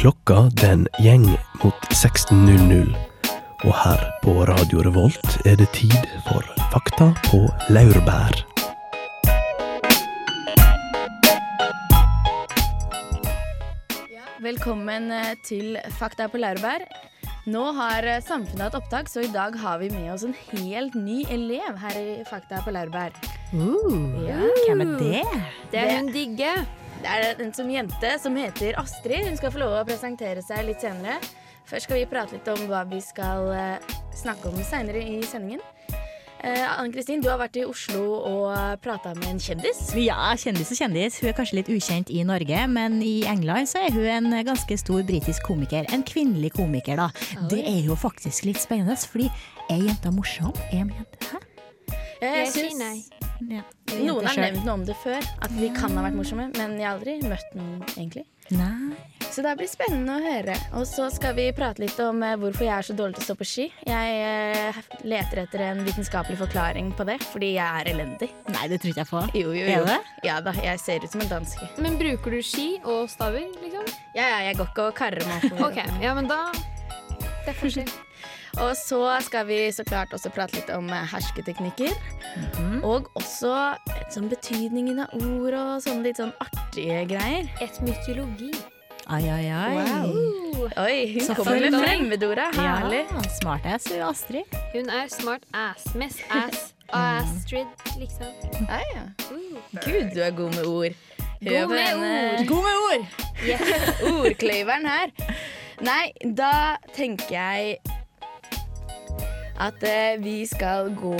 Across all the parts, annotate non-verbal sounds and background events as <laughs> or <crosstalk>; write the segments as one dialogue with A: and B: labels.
A: Klokka den gjeng mot 16.00. Og her på Radio Revolt er det tid for Fakta på laurbær.
B: Velkommen eh, til Fakta på laurbær. Nå har eh, samfunnet hatt opptak, så i dag har vi med oss en helt ny elev her i Fakta på laurbær. Ja.
C: Hvem er det?
D: Det er hun digge.
B: Det er en som jente som heter Astrid. Hun skal få lov å presentere seg litt senere. Først skal vi prate litt om hva vi skal eh, snakke om senere i sendingen. Eh, Anne Kristin, du har vært i Oslo og prata med en kjendis.
C: Ja, kjendis og kjendis. Hun er kanskje litt ukjent i Norge, men i England så er hun en ganske stor britisk komiker. En kvinnelig komiker, da. Det er jo faktisk litt spennende, fordi er jenta morsom? Er en jente Hæ?
B: Jeg,
D: Jeg
B: syns
D: nei.
C: Ja.
B: Noen har nevnt noe om det før, at vi kan ha vært morsomme, men jeg har aldri møtt noen egentlig.
C: Nei.
B: Så det blir spennende å høre. Og så skal vi prate litt om eh, hvorfor jeg er så dårlig til å stå på ski. Jeg eh, leter etter en vitenskapelig forklaring på det, fordi jeg er elendig.
C: Nei, det tror ikke jeg på.
B: Jo, jo,
C: Er
B: jo.
C: det?
B: Ja da, jeg ser ut som en danske.
D: Men bruker du ski og staver, liksom?
B: Ja, ja, jeg går ikke og karrer meg oppover.
D: Ok, ja, men da Det er forskjell.
B: Og så skal vi så klart også prate litt om eh, hersketeknikker. Og også eh, sånn betydningen av ord og sånne litt sånn artige greier.
D: Et mytologi.
C: Ai, ai, ai.
B: Oi, hun
C: Så
B: kommer med fremmedorda. Herlig.
C: Ja, Smartass, hun Astrid.
D: Hun er smart ass. Mest <laughs> ass. Astrid, liksom.
B: Ja, uh. Gud, du er god med ord.
D: God med
B: ord.
C: God med ord! <laughs>
B: ordkløyveren her. Nei, da tenker jeg at eh, vi skal gå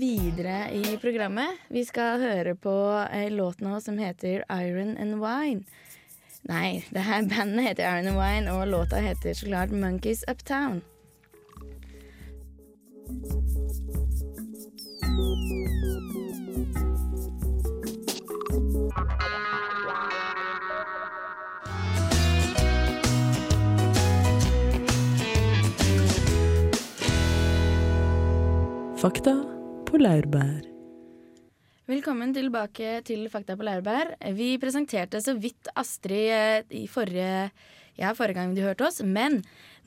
B: videre i programmet. Vi skal høre på en låt nå som heter Iron and Wine. Nei, det her <laughs> bandet heter Iron and Wine, og låta heter så klart Monkeys Uptown.
A: Fakta på laurbær.
B: Velkommen tilbake til Fakta på laurbær. Vi presenterte så vidt Astrid eh, i forrige, ja, forrige gang du hørte oss, men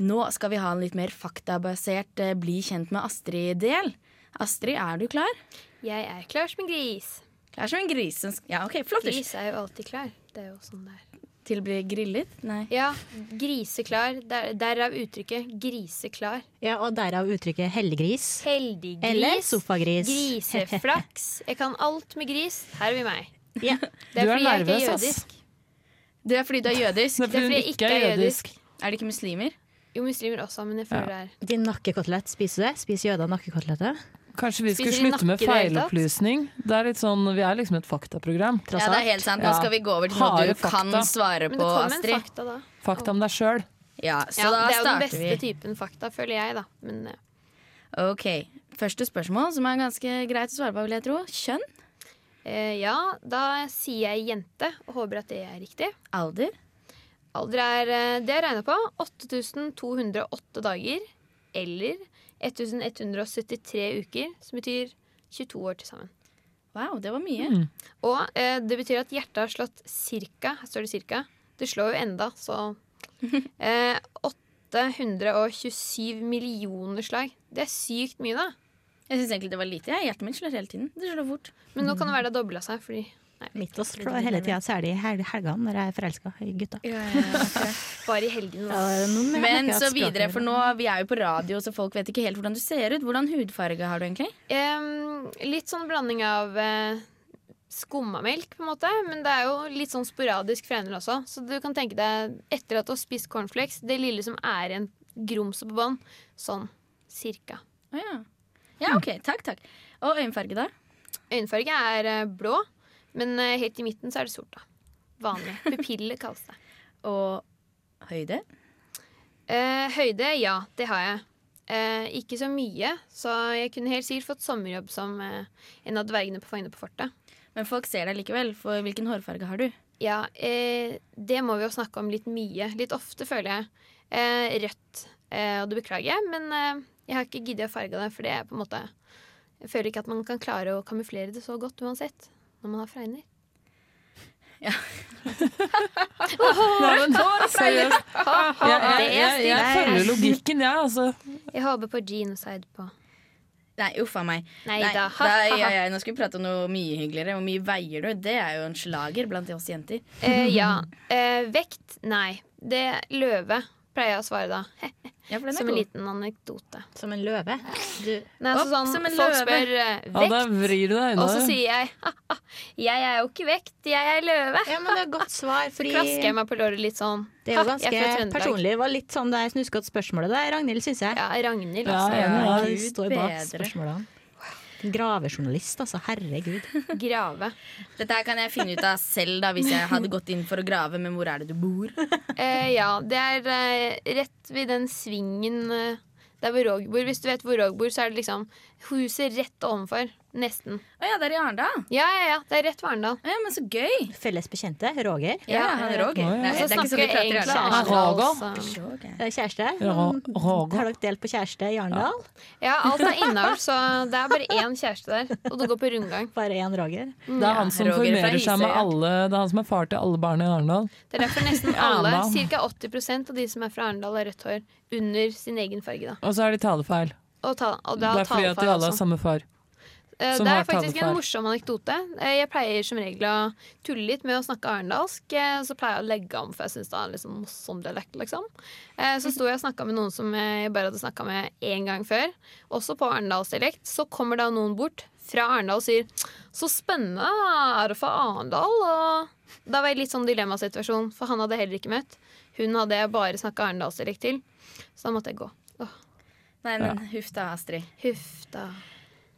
B: nå skal vi ha en litt mer faktabasert eh, bli kjent med Astrid-del. Astrid, er du klar?
D: Jeg er klar som en gris.
B: Klar som en gris. Ja, ok, flott.
D: Gris er jo alltid klar. Det er jo sånn det er.
B: Til å bli grillet? Nei.
D: Ja, griseklar. Der, derav uttrykket griseklar.
C: Ja, og derav uttrykket heldiggris.
D: Heldig.
C: Eller sofagris.
D: Griseflaks. Jeg kan alt med gris. Her er vi meg.
C: Ja.
D: Det er
E: Du er
D: fordi jeg ikke er
E: nervøs, ass.
D: jødisk.
B: Det er fordi du er jødisk.
E: Det er
D: Det er fordi jeg ikke er jødisk.
B: Er det ikke muslimer?
D: Jo, muslimer også, men jeg føler det er
C: Din nakkekotelett, spiser du det? Spiser jøder nakkekoteletter?
E: Kanskje vi skulle
D: Spiser
E: slutte med feilopplysning? Det er litt sånn, Vi er liksom et faktaprogram.
B: Ja, det er helt sant. Nå skal vi gå over til noe
E: du
B: du kan
E: fakta.
B: svare
D: Men
B: på,
D: det kom en
B: Astrid.
D: fakta, da.
E: Fakta om deg sjøl.
B: Ja, så
D: Ja,
B: da
D: det er jo den beste
B: vi.
D: typen fakta, føler jeg, da. Men ja.
B: Ok, Første spørsmål, som er ganske greit å svare på, vil jeg tro. Kjønn?
D: eh, ja, da sier jeg jente, og håper at det er riktig.
B: Alder?
D: Alder er eh, det jeg regna på. 8208 dager. Eller 1173 uker, som betyr 22 år til sammen.
B: Wow, det var mye.
E: Mm.
D: Og eh, det betyr at hjertet har slått cirka. Her står det cirka. Det slår jo enda, så <laughs> eh, 827 millioner slag. Det er sykt mye, da.
B: Jeg syns egentlig det var lite. Ja. Hjertet mitt slår hele tiden. Det slår fort.
D: Men nå kan det være det har dobla seg. Fordi
C: Mitt oss slår hele tida, særlig i hel- helgene når jeg er forelska i gutta.
D: bare i helgene.
C: Ja.
B: Men så videre, for nå, vi er jo på radio, så folk vet ikke helt hvordan du ser ut. Hvordan hudfarge har du egentlig?
D: Um, litt sånn blanding av eh, skummamelk, på en måte. Men det er jo litt sånn sporadisk fregner også. Så du kan tenke deg, etter at du har spist cornflakes, det lille som er igjen grumset på bånn, sånn cirka.
B: Å ja. ja, OK. Takk, takk. Og øyenfarge, da?
D: Øyenfarge er eh, blå, men eh, helt i midten så er det sort. da. Vanlig. <laughs> Pupille kalles det.
B: Og høyde?
D: Eh, høyde, ja, det har jeg. Eh, ikke så mye, så jeg kunne helt sikkert fått sommerjobb som eh, en av dvergene på Fangene på fortet.
B: Men folk ser deg likevel, for hvilken hårfarge har du?
D: Ja, eh, det må vi jo snakke om litt mye. Litt ofte, føler jeg. Eh, rødt. Og det beklager jeg, men jeg har ikke giddet å farge det, for det er på en måte Jeg føler ikke at man kan klare å kamuflere det så godt uansett, når man har fregner.
E: Ja. men seriøst. <laughs> Jeg, følger logikken, jeg, altså.
D: Jeg håper på genocide på
B: Nei, uff a meg.
D: Nei
B: Nei,
D: da.
B: da, ja, ja, nå skal vi prate om noe mye hyggeligere. Hvor mye veier du? Det er jo en slager blant oss jenter.
D: Uh, ja. Uh, vekt? Nei. Det løve, pleier jeg å svare da. <laughs>
B: Ja, for den er
D: Som en liten anekdote.
C: Som en løve. Du,
D: Nei, altså
B: Opp
D: sånn,
B: som en
D: folk
B: løve.
D: spør
E: Ja,
D: vekt,
E: vrir du deg
D: og så sier jeg <laughs> «Ha-ha, jeg er jo ikke vekt, jeg er løve.
C: ja, men det er et godt svar, <laughs>
D: Så
C: fordi
D: klasker jeg meg på låret litt sånn.
C: det er jo
D: «Ha, jeg er fra
C: ganske personlig. Det var litt sånn det snuskete spørsmålet der, Ragnhild, syns jeg.
D: Ja, Ragnhild,
E: Ja,
D: altså.
C: Ja,
E: ja.
C: du
B: Gud
C: står bak
B: bedre.
C: spørsmålene. Gravejournalist, altså. Herregud. <laughs>
D: Grave.
B: Dette her kan jeg finne ut av selv da hvis jeg hadde gått inn for å grave. Men hvor er det du bor? <laughs>
D: Eh, ja, det er eh, rett ved den svingen eh, der hvor Rog bor. Hvis du vet hvor Rog bor, så er det liksom huset rett ovenfor. Nesten.
B: Å ja, det er i Arendal.
D: Ja, ja, ja. Det er rett ved Arendal.
B: Å Ja, men så gøy.
C: Felles bekjente, Roger.
B: Ja, han er Roger. Nei, det
D: så
B: er ikke så
D: snakker jeg
B: prater i
D: egentlig
B: Arendal.
E: Roger.
B: Roger.
C: Eh, Kjæreste?
E: Roger.
C: Har dere delt på kjæreste i Arendal?
D: Ja, alt er innavl, så det er bare én kjæreste der. Og det går på rundgang.
C: Bare én Roger?
D: Mm,
E: Det er han som
B: Roger
E: formerer seg med alle Det er han som er far til alle barna i Arendal.
D: Det er derfor nesten <laughs> alle, ca. 80% av de som er fra Arendal, har rødt hår under sin egen farge. da
E: Og så er de talefeil.
D: Og, ta, og
E: Det
D: det
E: er fordi at de alle har samme far. Som
D: Det er faktisk en morsom anekdote. Eh, Jeg pleier som regel å tulle litt med å snakke arendalsk. eh, Så pleier jeg å legge om, for jeg syns det er liksom morsom dialekt, liksom. Så sto jeg og snakka med noen som jeg bare hadde snakka med én gang før, også på arendalsdialekt. Så kommer da noen bort fra Arendal og sier 'så spennende, er det fra Arendal?' Og da var jeg litt sånn dilemmasituasjon, for han hadde heller ikke møtt. Hun hadde jeg bare snakka arendalsdialekt til, så da måtte jeg gå. Åh,
B: Nei, men huff da, Astrid.
D: huff da.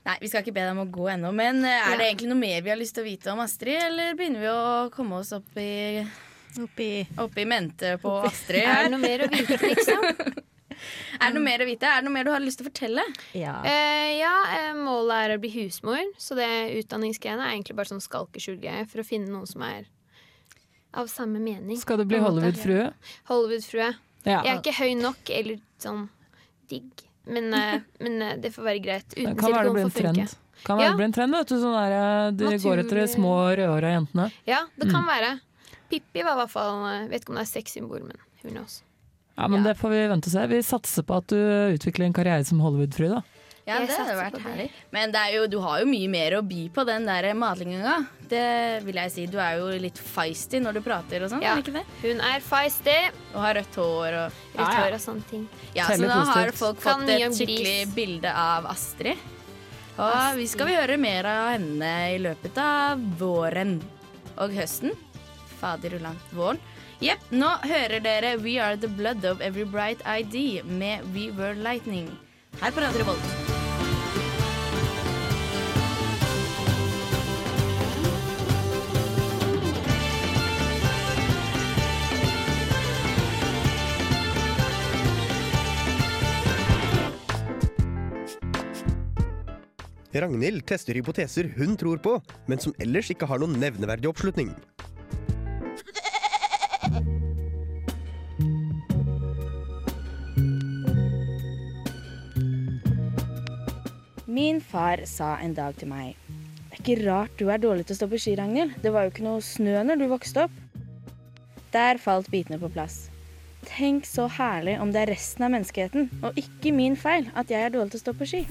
B: Nei, Vi skal ikke be deg om å gå ennå. Men er er det egentlig noe mer vi har lyst til å vite om Astrid, eller begynner vi å komme oss opp i,
C: Oppi
B: opp i mente på Astrid?
D: Er det noe mer å vite, liksom? <laughs>
B: Er det noe mer å vite? Er det noe mer du har lyst til å fortelle?
C: Ja.
D: Eh, ja, eh, målet er å bli husmor, så det utdanningsgreiene er egentlig bare sånn skalkeskjul-greie for å finne noen som er av samme mening.
E: Skal du bli. Hollywood-frue?
D: Hollywood-frue.
E: Ja.
D: Jeg er ikke høy nok eller sånn digg, men, eh, men eh, det får være greit.
E: Det
D: Uten
E: kan være det blir en
D: får funke.
E: trend. Kan være
D: Ja.
E: det blir en trend, vet du. Sånn der, de de går etter de små rødhåra jentene.
D: Ja, det
E: Mm.
D: kan være. Pippi var i hvert fall eh, Vet ikke om det er sexsymbol, men hun også.
E: Ja, men
B: Ja.
E: det får vi vente og se. Vi satser på at du utvikler en karriere som Hollywood-fru, da.
B: Ja,
D: Jeg
B: det hadde vært herlig. Men det er jo, du har jo mye mer å by på den der matlinginga. Det vil jeg si. Du er jo litt feisty når du prater og sånn,
D: Ja.
B: er ikke det?
D: Hun er feisty,
B: Og har rødt hår og
D: rødt
E: Ja, ja.
D: hår og sånne ting.
B: Ja, så nå har folk fått et skikkelig
D: gris.
B: bilde av Astrid. Og
D: Astrid.
B: vi skal vi høre mer av henne i løpet av våren og høsten. Fader ullan. Våren. Jepp, nå hører dere We Are The Blood of Every Bright ID med We Were Lightning. Her på Radio Revolt.
F: Ragnhild tester hypoteser hun tror på, men som ellers ikke har noen nevneverdig oppslutning.
B: Min far sa en dag til meg Det er ikke rart du er dårlig til å stå på ski, Ragnhild. Det var jo ikke noe snø når du vokste opp. Der falt bitene på plass. Tenk så herlig om det er resten av menneskeheten, og ikke min feil, at jeg er dårlig til å stå på ski.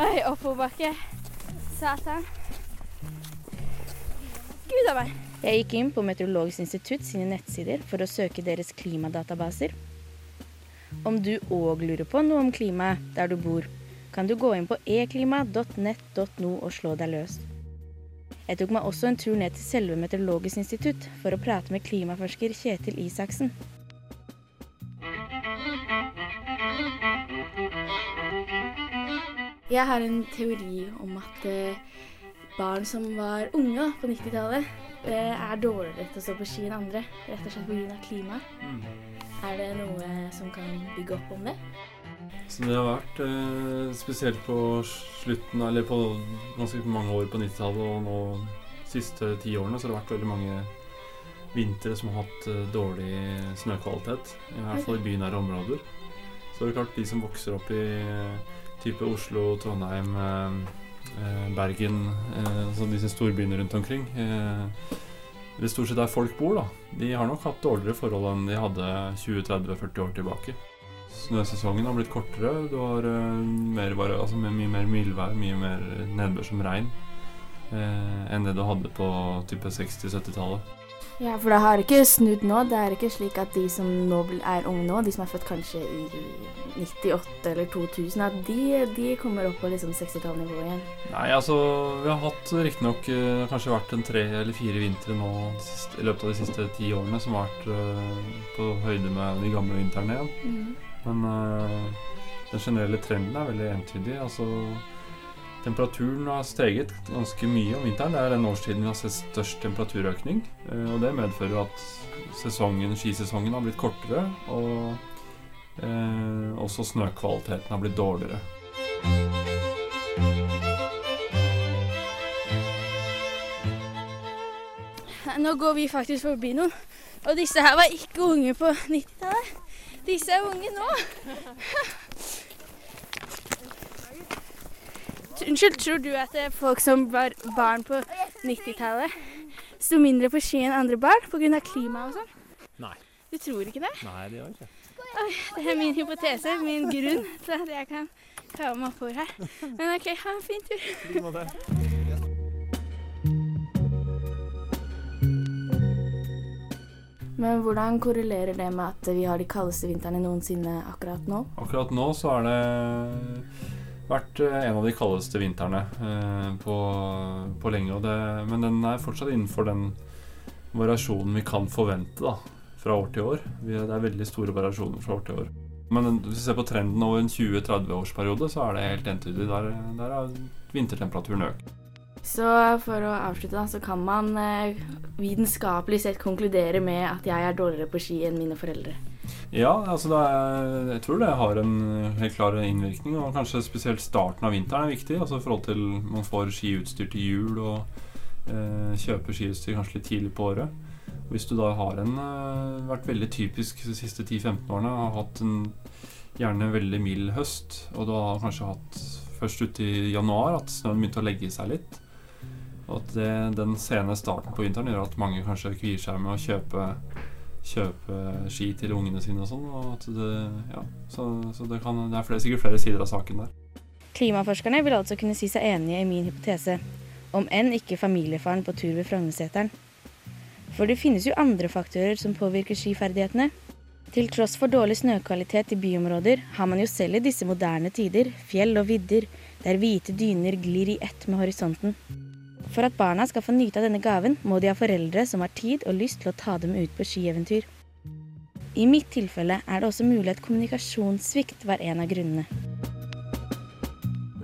G: Oi, oppoverbakke. Satan. Gud a meg.
B: Jeg gikk inn på Meteorologisk institutt sine nettsider for å søke deres klimadatabaser. Om du òg lurer på noe om klimaet der du bor, kan du gå inn på eklima.nett.no og slå deg løs. Jeg tok meg også en tur ned til selve Meteorologisk institutt for å prate med klimaforsker Kjetil Isaksen. Jeg har en teori om at eh, barn som var unge på 90-tallet, eh, er dårligere til å stå på ski enn andre. Rett og slett pga. klimaet. Er det noe som kan bygge opp om det?
H: Så det har vært eh, spesielt på slutten, eller på ganske mange år på 90-tallet og nå siste ti årene, så har det vært veldig mange vintre som har hatt eh, dårlig snøkvalitet. I hvert fall i bynære områder. Så er det klart de som vokser opp i eh, type Oslo, Trondheim, eh, eh, Bergen, eh, så disse storbyene rundt omkring. det er stort sett der folk bor, da. De har nok hatt dårligere forhold enn de hadde 20-30-40 år tilbake. Snøsesongen har blitt kortere. Du har uh, mer, altså, mye mer mildvær, mye mer nedbør som regn eh, enn det du hadde på type 60-70-tallet.
B: Ja, for det har ikke snudd nå. Det er ikke slik at de som nå er unge nå, de som er født kanskje i 98 eller 2000, at de, de kommer opp på liksom 60-tallnivå igjen.
H: Nei, altså vi har hatt riktignok uh, kanskje vært en tre eller fire vintre nå i løpet av de siste ti årene som har vært uh, på høyde med de gamle vintrene igjen. Mm. Men uh, den generelle trenden er veldig entydig. Altså Temperaturen har steget ganske mye om vinteren. Det er den årstiden vi har sett størst temperaturøkning. Eh, og det medfører at sesongen, skisesongen har blitt kortere, og eh, også snøkvaliteten har blitt dårligere.
G: Nå går vi faktisk forbi noen, og disse her var ikke unge på 90-tallet. Disse er unge nå. Unnskyld, tror du at folk som var barn på 90-tallet, sto mindre på ski enn andre barn pga. klima og sånn?
H: Nei.
G: Du tror ikke det?
H: Nei, det gjør ikke.
G: Oi, det er min hypotese, min grunn til at jeg kan ta meg oppord her. Men OK, ha en fin tur.
B: Men hvordan korrelerer det med at vi har de kaldeste vintrene noensinne akkurat nå?
H: Akkurat nå så har det vært eh, en av de kaldeste vintrene eh, på, på, lenge. Det, men den er fortsatt innenfor den variasjonen vi kan forvente da, fra år til år. Vi, det er veldig store variasjoner fra år til år. Men hvis vi ser på trenden over en 20-30-årsperiode, så er det helt entydig. Der, der har vintertemperaturen økt.
B: Så for å avslutte, da, så kan man eh, vitenskapelig sett konkludere med at jeg er dårligere på ski enn mine foreldre.
H: Ja, altså er, jeg tror det har en helt klar innvirkning. Og kanskje spesielt starten av vinteren er viktig. Altså i forhold til man får skiutstyr til jul og eh, kjøper skiutstyr kanskje litt tidlig på året. Hvis du da har en, eh, vært veldig typisk de siste 10-15 årene, har hatt en gjerne veldig mild høst, og du har kanskje hatt først ute i januar at snøen begynte å legge seg litt. Og at det, den sene starten på vinteren gjør at mange kanskje kvier seg med å kjøpe kjøpe ski til ungene sine og sånn. Og ja, så, så det, kan, det, er flere, sikkert flere sider av saken der.
B: Klimaforskerne vil altså kunne si seg enige i min hypotese, om enn ikke familiefaren på tur ved Frognerseteren. For det finnes jo andre faktorer som påvirker skiferdighetene. Til tross for dårlig snøkvalitet i byområder har man jo selv i disse moderne tider fjell og vidder der hvite dyner glir i ett med horisonten. For at barna skal få nyte av denne gaven, må de ha foreldre som har tid og lyst til å ta dem ut på skieventyr. I mitt tilfelle er det også mulig at kommunikasjonssvikt var en av grunnene.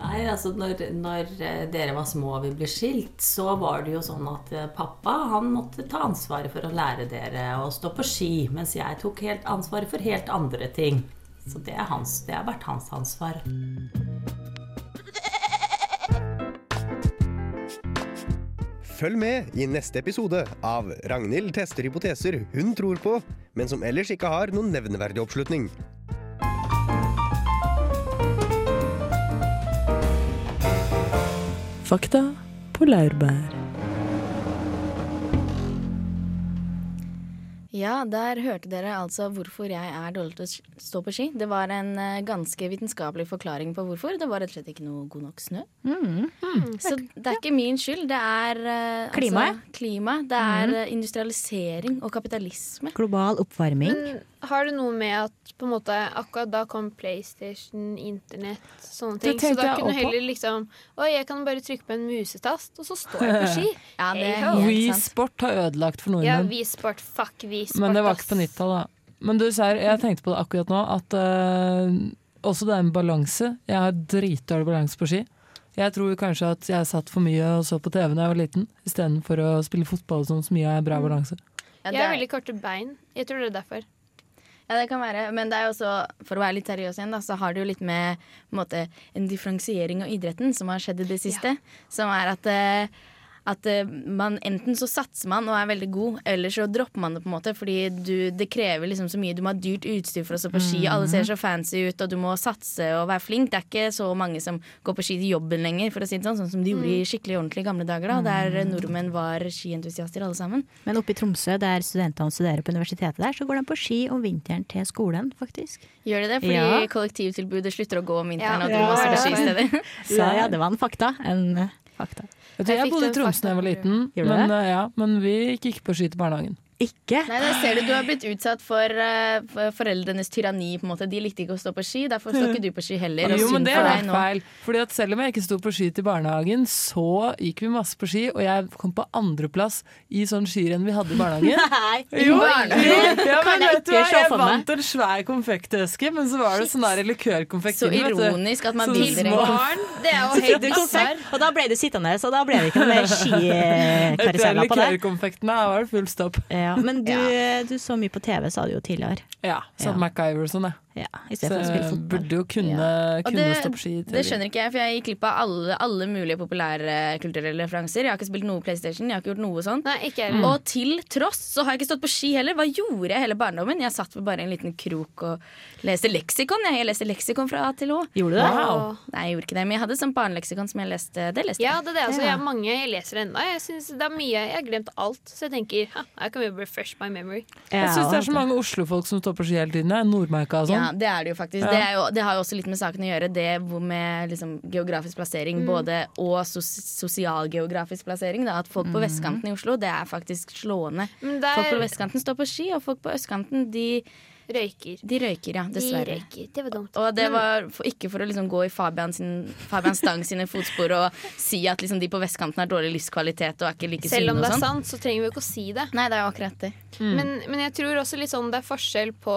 I: Nei, altså når, når, eh, dere var små og vi ble skilt, så var det jo sånn at eh, pappa han måtte ta ansvaret for å lære dere å stå på ski, mens jeg tok helt ansvaret for helt andre ting. Så det, hans, det har vært hans ansvar.
F: Følg med i neste episode av Ragnhild tester hypoteser hun tror på, men som ellers ikke har noen nevneverdig oppslutning.
E: Fakta på laurbær.
B: Ja, der hørte dere altså hvorfor jeg er dårlig til å stå på ski. Det var en uh, ganske vitenskapelig forklaring på hvorfor. Det var rett og slett ikke noe god nok snø. Mm. Mm. Så det er ikke min skyld. Det er uh,
C: klima.
B: Altså, klima. Det er mm. industrialisering og kapitalisme.
C: Global oppvarming.
D: Men har det noe med at på en måte akkurat da kom PlayStation, internett, sånne ting? Så da kunne du heller liksom Oi, jeg kan bare trykke på en musetast, og så står jeg på ski. <laughs>
B: ja, det
E: er har ødelagt for nordmenn.
D: Ja, Wii Sport, fuck Wii Sport.
E: Men det var ikke på 90-tallet, da. Men du ser, jeg tenkte på det akkurat nå, at uh, også det er en balanse. Jeg har dritdårlig balanse på ski. Jeg tror kanskje at jeg satt for mye og så på TV da jeg var liten, istedenfor å spille fotball sånn, så mye jeg bra mm. balanse.
D: Ja, jeg har veldig korte bein. Jeg tror det er derfor.
B: Ja, det kan være. Men det er jo også, for å være litt seriøs igjen, da, så har det jo litt med en, måte, en differensiering av idretten som har skjedd i det siste. Ja. Som er at eh, at eh, man enten så satser man og er veldig god, eller så dropper man det på en måte fordi du, det krever liksom så mye. Du må ha dyrt utstyr for å stå på ski, alle ser så fancy ut, og du må satse og være flink. Det er ikke så mange som går på ski til jobben lenger, for å si det sånn, sånn som de gjorde i skikkelig ordentlige gamle dager, da, der eh, nordmenn var skientusiaster alle sammen.
C: Men oppe i Tromsø, der studentene studerer på universitetet der, så går de på ski om vinteren til skolen, faktisk.
B: Gjør de det fordi
C: Ja.
B: kollektivtilbudet slutter å gå om vinteren,
D: Ja.
B: og du må
C: stå
B: også på skisteder? <laughs>
C: Så ja, det var en fakta. En eh, fakta.
E: Du,
D: Jeg
E: jeg bodde i Tromsø da jeg var liten, men, eh, ja, men vi gikk ikke på ski til barnehagen.
C: Ikke?
B: Nei, der ser du du har blitt utsatt for uh, foreldrenes tyranni. på en måte De likte ikke å stå på ski, derfor står <laughs> ikke du på ski heller.
E: Jo, men det
B: for
E: var feil. Fordi at selv om jeg ikke sto på ski til barnehagen, så gikk vi masse på ski, og jeg kom på andreplass i sånn skirenn vi hadde i barnehagen. <laughs>
C: Nei,
E: Jo,
C: barnehagen.
E: ja, men
C: jeg
E: vet du hva, jeg vant en svær konfekteske, men så var det sånn der likørkonfekt
B: Så ironisk at man bilder
D: Barn, det er jo helt
C: konfekt, og da ble du sittende, så da ble det ikke noe mer <laughs>
E: Etter
C: skikaruseller på det
E: likørkonfektene var det full stopp.
C: Ja, men du, du så mye på TV, sa du jo tidligere.
E: Ja, sånn
C: Ja.
E: MacGyver og sånn, jeg.
C: Ja, I
E: Så
C: for å spille
E: jeg
C: fotball.
E: burde jo kunne,
B: ja.
E: kunne
B: det-
E: stå på ski.
B: Det skjønner ikke jeg, for jeg gikk glipp av alle, alle mulige populære kulturelle referanser. Jeg har ikke spilt noe PlayStation, jeg har ikke gjort noe sånt.
D: Nei, ikke jeg.
B: Og til tross så har jeg ikke stått på ski heller. Hva gjorde jeg hele barndommen? Jeg satt på bare en liten krok og leste leksikon. Jeg, leste leksikon fra A til Å.
C: Gjorde du det?
E: Wow.
B: Nei, jeg gjorde ikke det, men jeg hadde sånn barneleksikon som jeg leste. Det leste jeg.
D: Ja, det er det. Altså, jeg, har mange jeg leser ennå. Jeg synes det er mye Jeg har glemt alt. Så jeg tenker kan vi refresh my memory.
E: Jeg syns det er så mange Oslo-folk som står på ski hele tiden. Nordmarka og
B: Ja, det er det jo faktisk.
E: Ja.
B: Det, er jo, det har jo også litt med saken å gjøre, det med liksom geografisk plassering både og sos sosialgeografisk plassering. Da. At folk på vestkanten i Oslo, det er faktisk slående.
D: Men
B: Folk på vestkanten står på ski, og folk på østkanten, de,
D: røyker.
B: de røyker, ja.
D: De røyker. Det var dumt.
B: Og det var for, ikke for å liksom gå i Fabian, sin, Fabian Stang sine fotspor og si at liksom de på vestkanten har dårlig livskvalitet og er ikke like
D: Selv om det er
B: sånn.
D: sant, så trenger vi jo ikke å si det.
B: Nei, det er jo akkurat det.
D: Men, men jeg tror også litt sånn det er forskjell på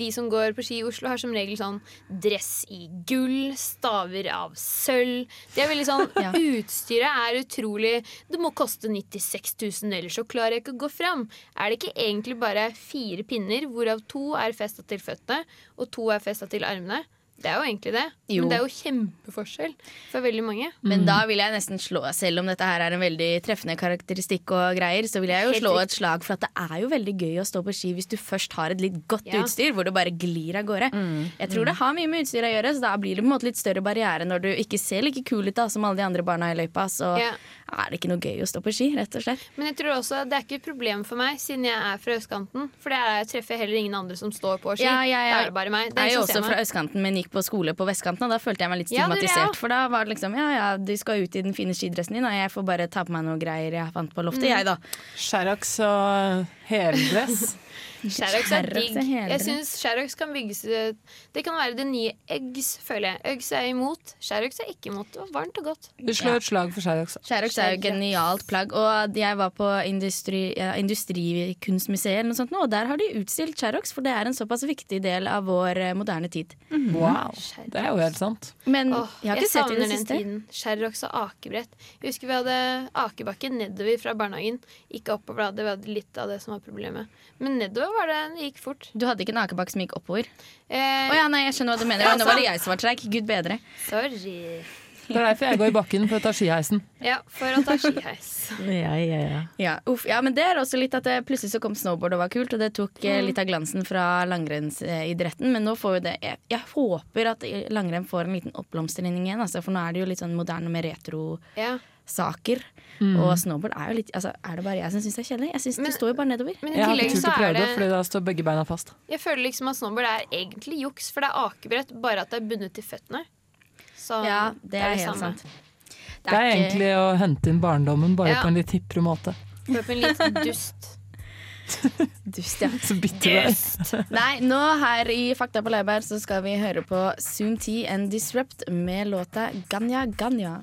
D: de som går på ski i Oslo, har som regel sånn dress i gull, staver av sølv. Det er veldig sånn <laughs>
B: Ja.
D: Utstyret er utrolig Det må koste 96 000, ellers så klarer jeg ikke å gå fram. Er det ikke egentlig bare fire pinner, hvorav to er festa til føttene, og to er festa til armene? Det er jo egentlig det.
B: Jo.
D: Men det er jo kjempeforskjell for veldig mange.
B: Men da vil jeg nesten slå, selv om dette her er en veldig treffende karakteristikk og greier, så vil jeg jo
D: Helt
B: slå et slag for at det er jo veldig gøy å stå på ski hvis du først har et litt godt
D: Ja.
B: utstyr, hvor du bare glir av gårde. Jeg tror det har mye med utstyr å gjøre, så da blir det på en måte litt større barriere når du ikke ser like kul ut da, som alle de andre barna i løypa. Så
D: Ja.
B: Er det ikke noe gøy å stå på ski, rett og slett.
D: Men jeg tror også det er ikke et problem for meg, siden jeg er fra østkanten. For det er, jeg treffer heller ingen andre som står på ski.
B: Ja, jeg ja.
D: Det er det bare meg. Det
B: Jeg er jo også fra østkanten, men gikk på skole på vestkanten, og da følte jeg meg litt
D: Ja, er
B: stigmatisert.
D: Ja,
B: for da var det liksom ja ja, du skal ut i den fine skidressen din, og jeg får bare ta på meg noe greier jeg fant på
D: Mm.
B: loftet, jeg, da.
E: Sherrox og heldress.
D: Sherrox <laughs> er digg. Jeg syns Sherrox kan bygges eh, Det kan være det nye Eggs, føler jeg. Eggs er imot. Sherrox er ikke imot. Det var varmt og godt.
E: Du slår et slag for Sherrox.
B: Sherrox er jo genialt plagg. Og jeg var på industri, ja, Industrikunstmuseet, eller noe sånt nå, og der har de utstilt Sherrox, for det er en såpass viktig del av vår eh, moderne tid.
E: Wow, det er jo helt sant.
B: Men
D: Åh,
B: jeg har
D: jeg
B: sett det i det siste.
D: tiden. Sherrox og akebrett. Jeg husker vi hadde akebakke nedover fra barnehagen. Ikke oppover, da. Det var litt av det som var problemet. Men nedover var det, det gikk fort.
B: Du hadde ikke en akebakke som gikk oppover? Å
D: Eh,
B: ja, nei, jeg skjønner hva du mener.
D: Ja,
B: Nå var det jeg som var treig. Gud bedre.
D: Sorry.
E: Det er derfor jeg går i bakken, for å ta skiheisen.
D: Ja, for å ta skiheis.
C: Ja, ja, ja.
B: Ja, uff, ja, men det er også litt at det, plutselig så kom snowboard og var kult, og det tok mm. litt av glansen fra langrennsidretten. Men nå får jo det jeg, jeg håper at langrenn får en liten oppblomstring igjen, altså, for nå er det jo litt sånn moderne med retro-saker.
D: Ja.
B: Og snowboard er jo litt altså, Er det bare jeg som syns det er kjedelig? Jeg synes
D: Men-
B: det står jo bare nedover.
D: Men i
E: ikke
D: tillegg så er
E: det,
D: det
E: fordi da står begge beina fast.
D: Jeg føler liksom at snowboard er egentlig juks, for det er akebrett, bare at det er bundet til føttene. Så
B: Ja, det er helt sant.
E: Det er egentlig å hente inn barndommen, bare
D: Ja.
E: på en litt hippere måte.
D: Bare på en litt dust. <laughs>
B: dust, ja.
E: Så bitter du er.
B: Nei, nå her i Fakta på Leiberg så skal vi høre på Zoom T and Disrupt med låta Ganya Ganya.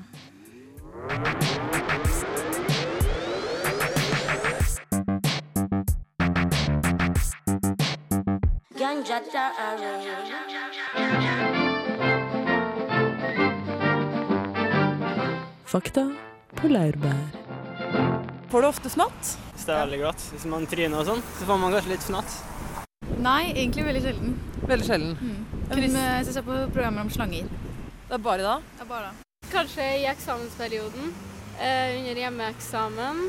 E: Fakta på laurbær. Får du ofte fnatt?
J: Hvis det er veldig glatt. Hvis man tryner og sånn, så får man kanskje litt fnatt.
K: Nei, egentlig veldig sjelden.
E: Veldig sjelden.
K: Kun hvis jeg ser på programmer om slanger.
E: Det er bare da?
K: Det er bare da.
L: Kanskje i eksamensperioden.
K: eh, under hjemmeeksamen.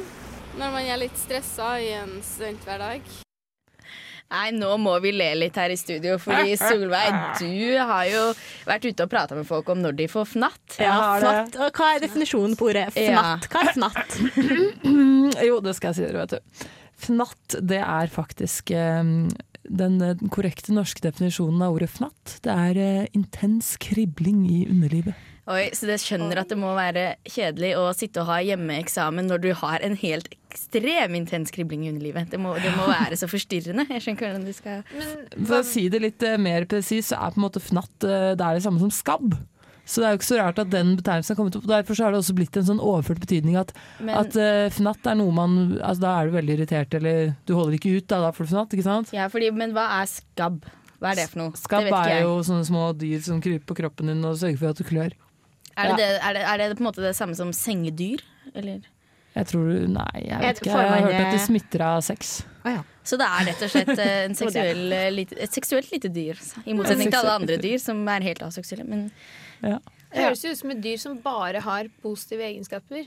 K: Når man er litt stressa i en studenthverdag.
B: Nei, nå må vi le litt her i studio, fordi <laughs> Solveig, du har jo vært ute og prata med folk om når de får fnatt.
C: Ja, fnatt. Og hva er definisjonen på ordet fnatt? Hva er fnatt? <clears throat>
E: jo, det skal jeg si dere, vet du. Fnatt, det er faktisk eh, den korrekte norske definisjonen av ordet fnatt. Det er eh, intens kribling i underlivet.
B: Oi, Så det skjønner at det må være kjedelig å sitte og ha hjemmeeksamen når du har en helt ekstrem intens kribling i underlivet. Det må, det må være så forstyrrende. Jeg skjønner ikke hvordan du skal
E: For å si det litt eh, mer presis, så er på en måte fnatt eh, det er det samme som skabb. Så det er jo ikke så rart at den betegnelsen har kommet opp. Derfor så har det også blitt en sånn overført betydning at,
B: Men-
E: at uh, fnatt er noe man altså Da er du veldig irritert, eller du holder ikke ut, da, da får du fnatt, ikke sant?
B: Ja, fordi, Men hva er skabb? Hva er det for noe?
E: Skabb er jo sånne små dyr som kryper på kroppen din og sørger for at du klør.
B: Er det,
E: Ja.
B: det, er, det, er det på en måte det samme som sengedyr? Eller?
E: Jeg tror du Nei, jeg vet ikke. Jeg har hørt at
B: det-
E: det smitter av sex.
B: Så det er rett og slett eh, <laughs> seksuell, eh, et seksuelt lite dyr. I motsetning til alle andre dyr som er helt aseksuelle. Men
D: Det høres jo ut som et dyr som bare har positive egenskaper.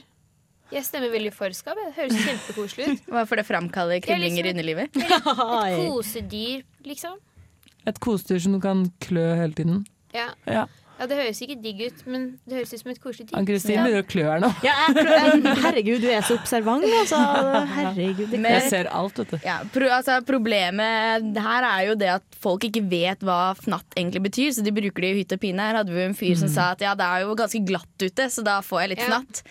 D: Jeg stemmer veldig for skap. Det høres kjempekoselig ut. <laughs>
B: hva for det framkaller
D: Det er
B: kriblinger i underlivet?
D: Et kosedyr, liksom.
E: Et kosedyr som du kan klø hele tiden.
D: Ja.
E: Ja.
D: Ja, det høres ikke digg ut, men det høres ut som et koselig ting.
E: Ann-Kristin begynner å klø her nå.
C: Ja, <laughs> herregud, du er så observant, altså. Herregud.
B: Men-
E: Jeg ser alt, vet du.
B: Ja, pro, altså, problemet her er jo det at folk ikke vet hva fnatt egentlig betyr, så de bruker det i hytt og pine. Her hadde vi en fyr som
D: Mm.
B: sa at ja, det er jo ganske glatt ute, så da får jeg litt
D: Ja.
B: fnatt.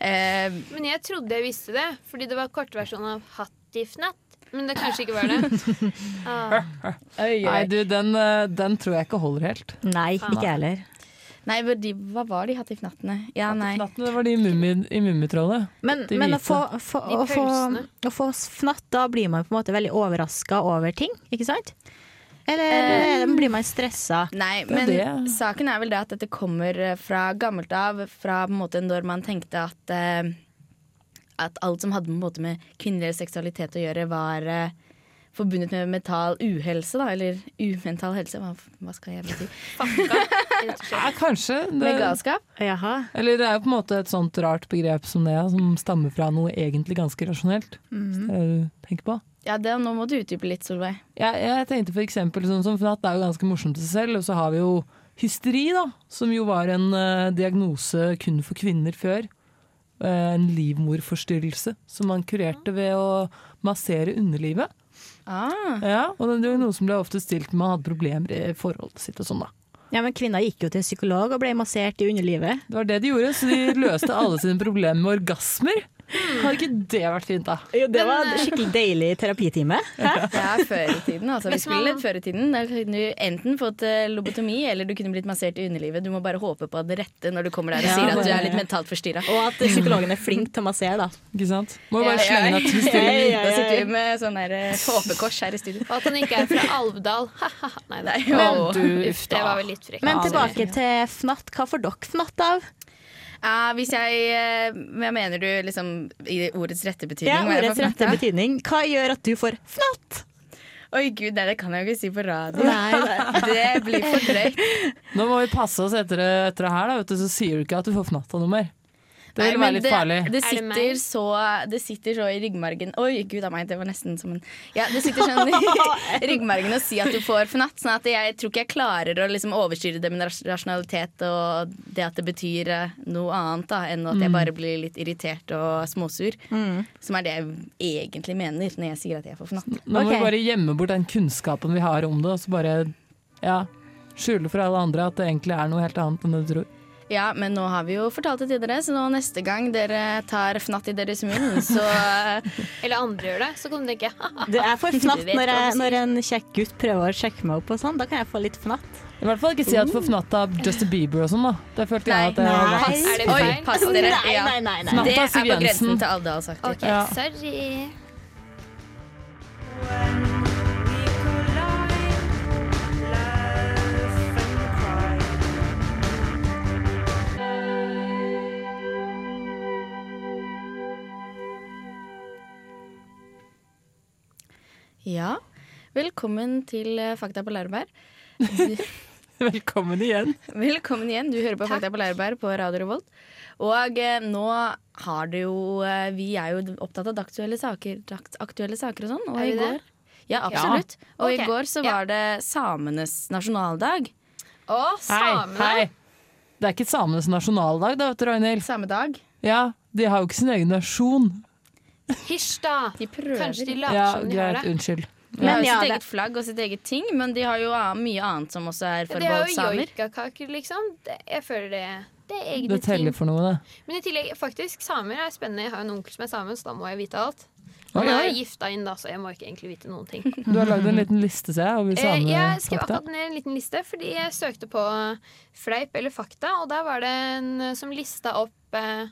B: Eh,
D: Men jeg trodde jeg visste det, fordi det var kortversjonen av hattifnatt. Men det kanskje ikke var det. <laughs> Ah.
E: Nei, du, den, eh, den tror jeg ikke holder helt.
C: Nei, ikke jeg heller.
B: Nei, de, hva var de hattifnattene? Ja, nei.
E: Fnattene var de i Mummi- i Mummitrollet.
C: Men,
E: De
C: men å, få, få, å, få, å få fnatt, da blir man på en måte veldig overraska over ting, ikke sant? Eller
B: um,
C: blir man stressa?
B: Nei, men
C: det.
B: saken er vel det at dette kommer eh, fra gammelt av, fra på en måte når man tenkte at eh, at alt som hadde på en måte med kvinnelig seksualitet å gjøre, var uh, forbundet med mental uhelse, da, eller umental helse. Hva, hva skal jeg si?
E: Ja, kanskje. Det,
B: Med galskap?
E: Eller det er jo på en måte et sånt rart begrep som det, som stammer fra noe egentlig ganske rasjonelt.
B: Mhm.
E: Det er det du tenker på?
B: Ja, det, nå må du utdype litt, Solveig.
E: Jeg, jeg tenkte for eksempel sånn som Fnatt er jo ganske morsomt i seg selv, og så har vi jo hysteri, da, som jo var en uh, diagnose kun for kvinner før. Eh, en livmorforstyrrelse som man kurerte ved å massere underlivet.
B: Ah.
E: Ja, og det er noe som ble ofte stilt når man hadde problemer i forholdet sitt og sånn, da.
C: Ja, men kvinner gikk jo til psykolog og ble massert i underlivet.
E: Det var det de gjorde, så de løste alle sine problemer med orgasmer. Hadde ikke det vært fint, da?
C: Jo, det var skikkelig deilig terapitime. Hæ?
B: Ja, før i tiden. Altså, vi
C: Hvis
B: skulle
C: man-
B: før i tiden. Da kunne du enten fått eh, lobotomi, eller du kunne blitt massert i underlivet. Du må bare håpe på det rette når du kommer der og sier at du er litt mentalt forstyrra.
C: Og at psykologen er flink til å massere, da.
E: Ikke sant? Må bare bare slenge inn et hysteri.
B: Da sitter vi med sånn der eh, håpekors her i studio.
D: Og <laughs> at han ikke er fra Alvdal. Nei,
B: Nei,
D: Men,
B: du,
D: uff, det var vel litt frekt.
C: Men tilbake til fnatt. Hva får dere fnatt av?
B: Ja, hvis jeg eh, Hva mener du liksom i ordets rette betydning?
C: Ja, ordets rette betydning. Hva gjør at du får fnatt?
B: Oi gud, nei, det kan jeg jo ikke si på radio.
C: Nei, nei. <laughs>
B: Det blir for drøyt.
E: Nå må vi passe oss etter etter det her, da, vet du, så sier du ikke at du får fnatt av noe mer. Det vil være litt farlig.
B: Det sitter, så, det sitter så i ryggmargen Oi, gud a meg, det var nesten som en Ja, det sitter sånn i <laughs> ryggmargen å si at du får fnatt. Sånn at jeg tror ikke jeg klarer å liksom overstyre det med rasjonalitet og det at det betyr eh, noe annet da, enn at jeg
E: Mm.
B: bare blir litt irritert og småsur.
C: Mm.
B: Som er det jeg egentlig mener når jeg sier at jeg får fnatt.
E: Nå må vi bare gjemme bort den kunnskapen vi har om det, og så bare ja, skjule for alle andre at det egentlig er noe helt annet enn det du tror.
B: Ja, men nå har vi jo fortalt det til dere, så nå neste gang dere tar fnatt i deres munn, så <laughs>
D: Eller andre gjør det, så kan <laughs> du tenke
C: Det er for fnatt når, jeg, når en kjekk gutt prøver å sjekke meg opp og sånn. Da kan jeg få litt fnatt.
E: I hvert fall ikke si at du får fnatt av Justin Bieber og sånn, da. Det følte jeg at det
C: Nei.
E: var
C: Pass.
B: Er det? Oi, pass dere.
C: Nei, nei, nei, nei.
E: Fnatt
B: Det er på grensen
E: Jensen.
B: det har sagt
D: OK,
E: Ja.
D: sorry.
B: Ja, velkommen til eh, Fakta på Laurbær. <laughs>
E: Velkommen igjen.
B: Velkommen igjen. Du hører på Fakta på Laurbær på Radio Revolt. Og eh, nå har det jo eh, Vi er jo opptatt av aktuelle saker, dakt- aktuelle saker og sånn. Og
D: Er
B: i
D: vi det?
B: Ja, absolutt. Og
D: okay.
B: i går så
D: ja.
B: var det samenes nasjonaldag.
D: Å, samene!
E: Hei, hei. Det er ikke samenes nasjonaldag, da, vet du, Ragnhild.
B: Samedag.
E: Ja, de har jo ikke sin egen nasjon.
D: Hysj, da!
B: De prøver.
D: Kanskje de later
E: Ja,
D: som de har
E: gjør
D: det.
E: unnskyld.
B: De har jo sitt eget flagg og sitt eget ting, men de har jo mye annet som også er
D: Det er
B: forbeholdt
D: jo
B: samer.
D: joikakaker, liksom. Det, jeg føler det Det er egne
E: Det teller
D: ting.
E: for noe, det.
D: Men i tillegg, faktisk, samer er spennende. Jeg har jo en onkel som er same, så da må jeg vite alt. Han er gifta inn, da, så jeg må ikke egentlig vite noen ting. <laughs>
E: Du har lagd en liten liste, ser jeg, over
D: samefakta. Jeg skrev akkurat ned en liten liste, fordi jeg søkte på fleip eller fakta, og der var det en eh, som lista opp eh,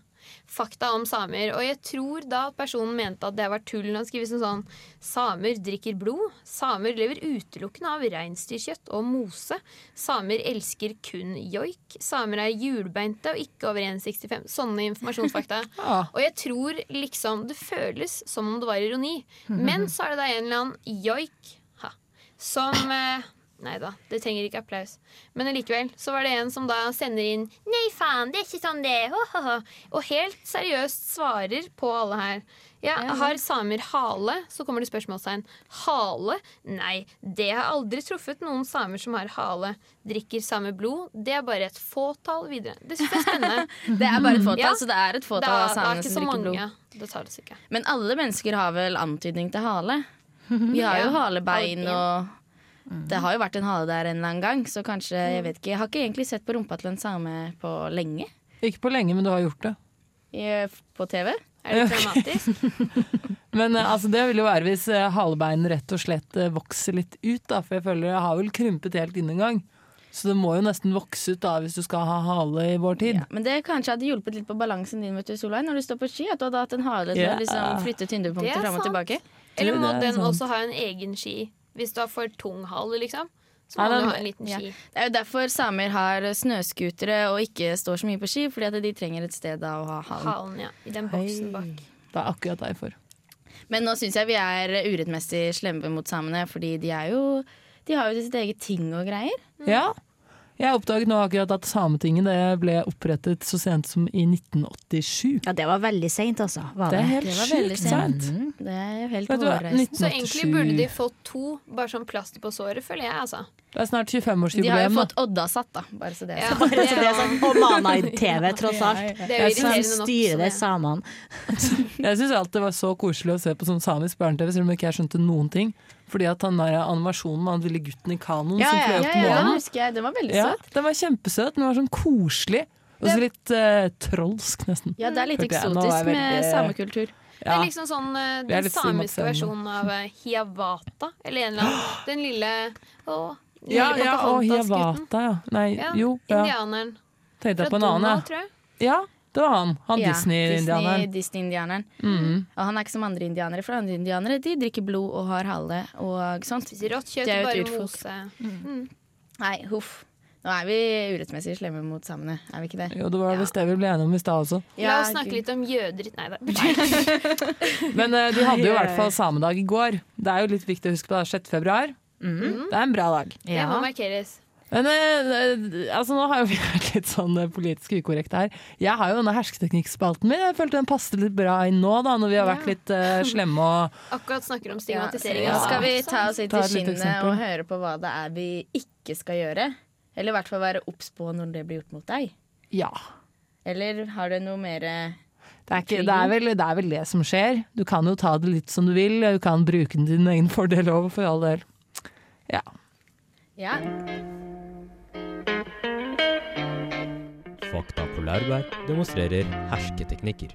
D: fakta om samer. Og jeg tror da at personen mente at det var tull når han skriver som sånn Samer drikker blod. Samer lever utelukkende av reinsdyrkjøtt og mose. Samer elsker kun joik. Samer er hjulbeinte og ikke over 1,65. Sånne informasjonsfakta. <laughs>
E: Ja.
D: Og jeg tror liksom Det føles som om det var ironi. Men så er det da en eller annen joik ha, som eh, Nei da, det trenger ikke applaus. Men likevel så var det en som da sender inn Nei, faen, det er ikke sånn det ho. Og helt seriøst svarer på alle her. Ja, Har samer hale? Så kommer det spørsmålstegn. Hale? Nei, det har aldri truffet noen samer som har hale. Drikker samer blod? Det er bare et fåtall videre. Det synes jeg er spennende. <laughs>
B: Det er bare et fåtall,
D: Ja.
B: så det er et fåtall av
D: det er
B: samene som
D: så
B: mange. blod.
D: Det tar det ikke.
B: Men alle mennesker har vel antydning til hale. <laughs> Vi har jo halebein
D: halebein.
B: Og Det har jo vært en hale der en eller annen gang, så kanskje Jeg vet ikke, jeg har ikke egentlig sett på rumpa til en same på lenge
E: Ikke på lenge, men du har gjort det.
B: i, på TV.
D: Er det traumatisk? <laughs>
E: Men eh, altså, det vil jo være hvis eh, halebein rett og slett eh, vokser litt ut, da. For jeg føler jeg har vel krympet helt inn en gang. Så det må jo nesten vokse ut da hvis du skal ha hale i vår tid.
B: Ja, men det kanskje hadde hjulpet litt på balansen din vet du, Solveig, når du står på ski. At du hadde hatt en hale
E: som
B: yeah. liksom
D: flyttet
B: tyngdepunktet fram og tilbake.
D: Eller må den
E: sant.
D: også ha en egen ski? Hvis du har for tung hale, liksom. Så
E: må
D: må
E: da,
D: du ha en liten
B: ja.
D: ski.
B: Det er jo derfor samer har snøscootere og ikke står så mye på ski, fordi at de trenger et sted da å ha halen.
D: Halen, ja. I den boksen bak.
E: Det er akkurat derfor.
B: Men nå syns jeg vi er urettmessig slemme mot samene, fordi de er jo De har jo sitt eget ting og greier.
E: Ja. Jeg oppdaget nå akkurat at Sametinget det ble opprettet så sent som i 1987.
C: Ja, det var veldig seint, altså. Var
E: Det
C: det.
E: er helt sjukt
B: sent.
E: seint.
B: Det er helt hårreisende.
D: Så egentlig burde de fått to, bare som plaster på såret, føler jeg, altså.
E: Det er snart
B: De har jo fått Odda satt, da. Bare så det er
D: Ja,
B: sagt.
D: det er
C: sånn, Og Mana-TV, tross alt.
D: det er jo nok.
C: styrer det samene. <laughs>
E: Jeg syns alltid det var så koselig å se på sånn samisk barne-TV, selv om ikke jeg skjønte noen ting. Fordi at han der animasjonen med han lille gutten i kanoen
C: Ja,
E: som fløy opp
B: Ja, ja, den
E: månen.
B: husker jeg. Den var veldig
E: Ja,
B: søt.
E: den var kjempesøt. Den var sånn koselig. Og så litt uh, trolsk, nesten.
B: Ja, det er litt. Eksotisk
E: jeg
B: med
E: veldig-
B: samekultur.
D: Det er liksom sånn
E: uh,
D: den samiske versjonen av uh, hiawata. Eller en eller annen. Den lille Å, den
E: Ja, ja, og
D: Pocahontas-gutten.
E: Ja. Nei, jo. Ja.
D: Indianeren.
E: Tenkte jeg på en annen, ja. Ja, det var han. Han
B: Ja,
E: Disney-indianeren.
B: Disney, Disney
E: Mm.
B: Og han er ikke som andre indianere, for andre indianere de drikker blod og har hale og sånt.
D: Spiser rått kjøtt,
B: Det
D: bare mose. Mm.
B: Nei, huff. Nå er vi urettmessig slemme mot samene, er vi ikke det?
E: Jo, det var visst det vi ble enige om i stad også.
D: La oss snakke
B: gud.
D: litt om jøder Nei <laughs> da.
E: Men uh, du hadde jo i hvert fall samedag i går. Det er jo litt viktig å huske på det. 6. februar. Det er en bra dag.
D: Det må markeres.
E: Men eh, altså, nå har jo vi <laughs> vært litt sånn eh, politisk ukorrekte her. Jeg har jo denne hersketeknikkspalten min. Jeg følte den passet litt bra inn nå, da, når vi har vært litt eh, slemme og <laughs>
D: Akkurat snakker om stigmatisering.
B: Ja,
D: ja.
B: skal vi ta oss litt
E: til
B: i skinnet og høre på hva det er vi ikke skal gjøre. Eller i hvert fall være obs på når det blir gjort mot deg.
E: Ja.
B: Eller har du noe mer
E: Det er, ikke, det, er vel, det er vel det som skjer. Du kan jo ta det litt som du vil. Du kan bruke den til din egen fordel òg, for all del. Ja.
B: Ja.
L: Fakta på laurbær demonstrerer hersketeknikker.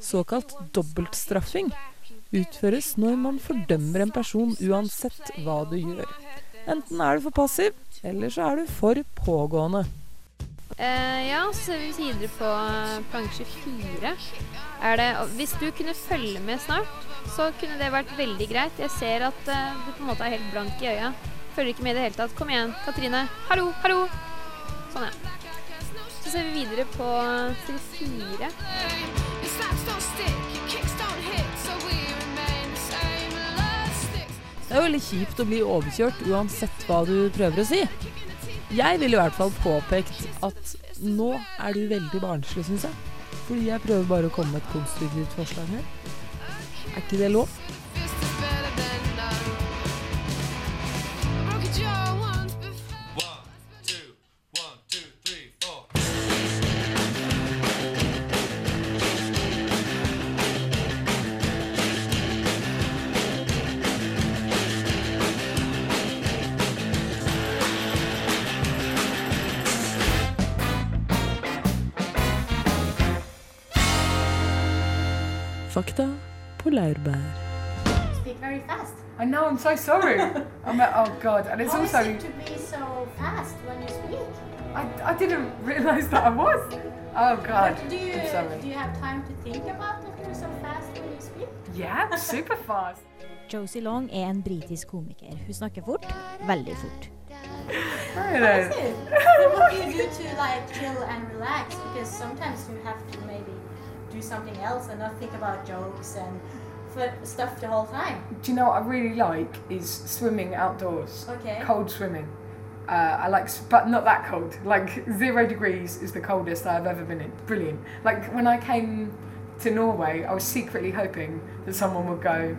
E: Såkalt dobbeltstraffing utføres når man fordømmer en person uansett hva du gjør. Enten er du for passiv, eller så er du for pågående.
D: Eh, ja, så ser vi videre på plansje fire. Er det, hvis du kunne følge med snart, så kunne det vært veldig greit. Jeg ser at uh, du på en måte er helt blank i øya. Følger ikke med i det hele tatt. Kom igjen, Katrine. Hallo, hallo! Sånn, ja. Så ser vi videre på side fire.
E: Det er veldig kjipt å bli overkjørt uansett hva du prøver å si. Jeg ville i hvert fall påpekt at nå er du veldig barnslig, syns jeg. Fordi jeg prøver bare å komme med et konstruktivt forslag her. Er ikke det
M: so sorry. <laughs> I'm like, oh god, and it's
N: How
M: also
N: is it to be so fast when you speak?
M: I, I didn't realise that I was. Oh god,
N: But do you
M: I'm sorry.
N: do you have time to think about it? You're so fast when you speak.
M: Yeah, super fast. <laughs>
C: Josie Long er en britisk komiker. Hun snakker fort, veldig fort.
M: Really?
N: That's it. But <laughs> what do you do to like chill and relax? Because sometimes you have to maybe do something else and not think about jokes and f- stuff the whole time.
M: Do you know what I really like is swimming outdoors.
N: Okay.
M: Cold swimming. Uh, I like, but not that cold. Like zero degrees is the coldest I've ever been in. Brilliant. Like when I came to Norway, I was secretly hoping that someone would go,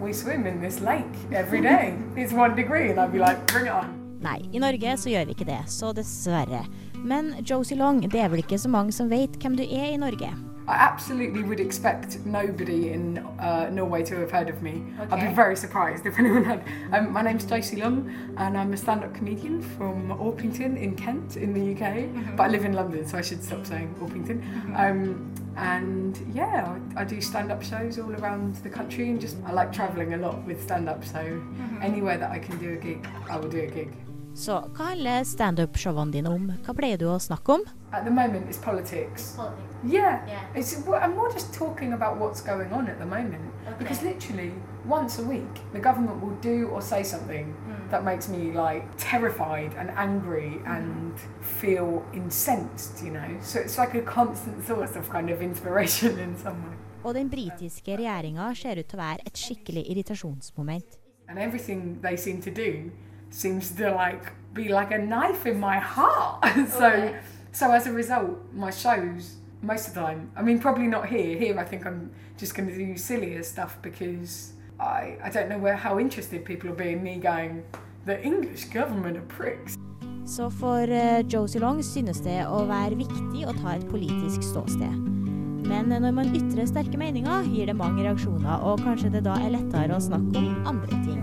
M: "We swim in this lake every day. <laughs> it's one degree," and I'd be like, "Bring it on."
C: Nei, i Norge så gjør vi ikke det, så dessverre. Men Josie Long, det er vel ikke så mange som vet hvem du er i Norge?
M: I absolutely would expect nobody in uh, Norway to have heard of me. I'd be very surprised if <laughs> anyone had. Um, my name's Josie Long, and I'm a stand-up comedian from Orpington in Kent, in the UK. But I live in London, so I should stop saying Orpington. Um, and yeah, I, I do stand-up shows all around the country, and just I like travelling a lot with stand-up. So anywhere that I can do a gig, I will do a gig.
C: Så hva handler standup-showene dine om? Hva pleier du å snakke om?
M: At the moment, it's politics.
N: Politics.
M: Yeah,
N: Yeah.
M: it's I'm more just talking about what's going on at the moment because literally once a week the government will do or say something
N: Mm.
M: that makes me like terrified and angry and feel incensed, you know. So it's like a constant source of kind of inspiration in some way.
C: Og den britiske regjeringa ser ut til å være et skikkelig irritasjonsmoment.
M: And everything they seem to do seems to like be like a knife in my heart. <laughs> so
N: Okay.
M: so as a result, my shows most of the time. I mean, probably not here. Here, I think I'm just going to do sillier stuff because I I don't know where how interested people will be in me going. The English government are pricks.
C: Så for eh, Josie Long synes det å være viktig å ta et politisk ståsted. Men når man ytrer sterke meninger, gir det mange reaksjoner, og kanskje det da er lettere å snakke om andre ting.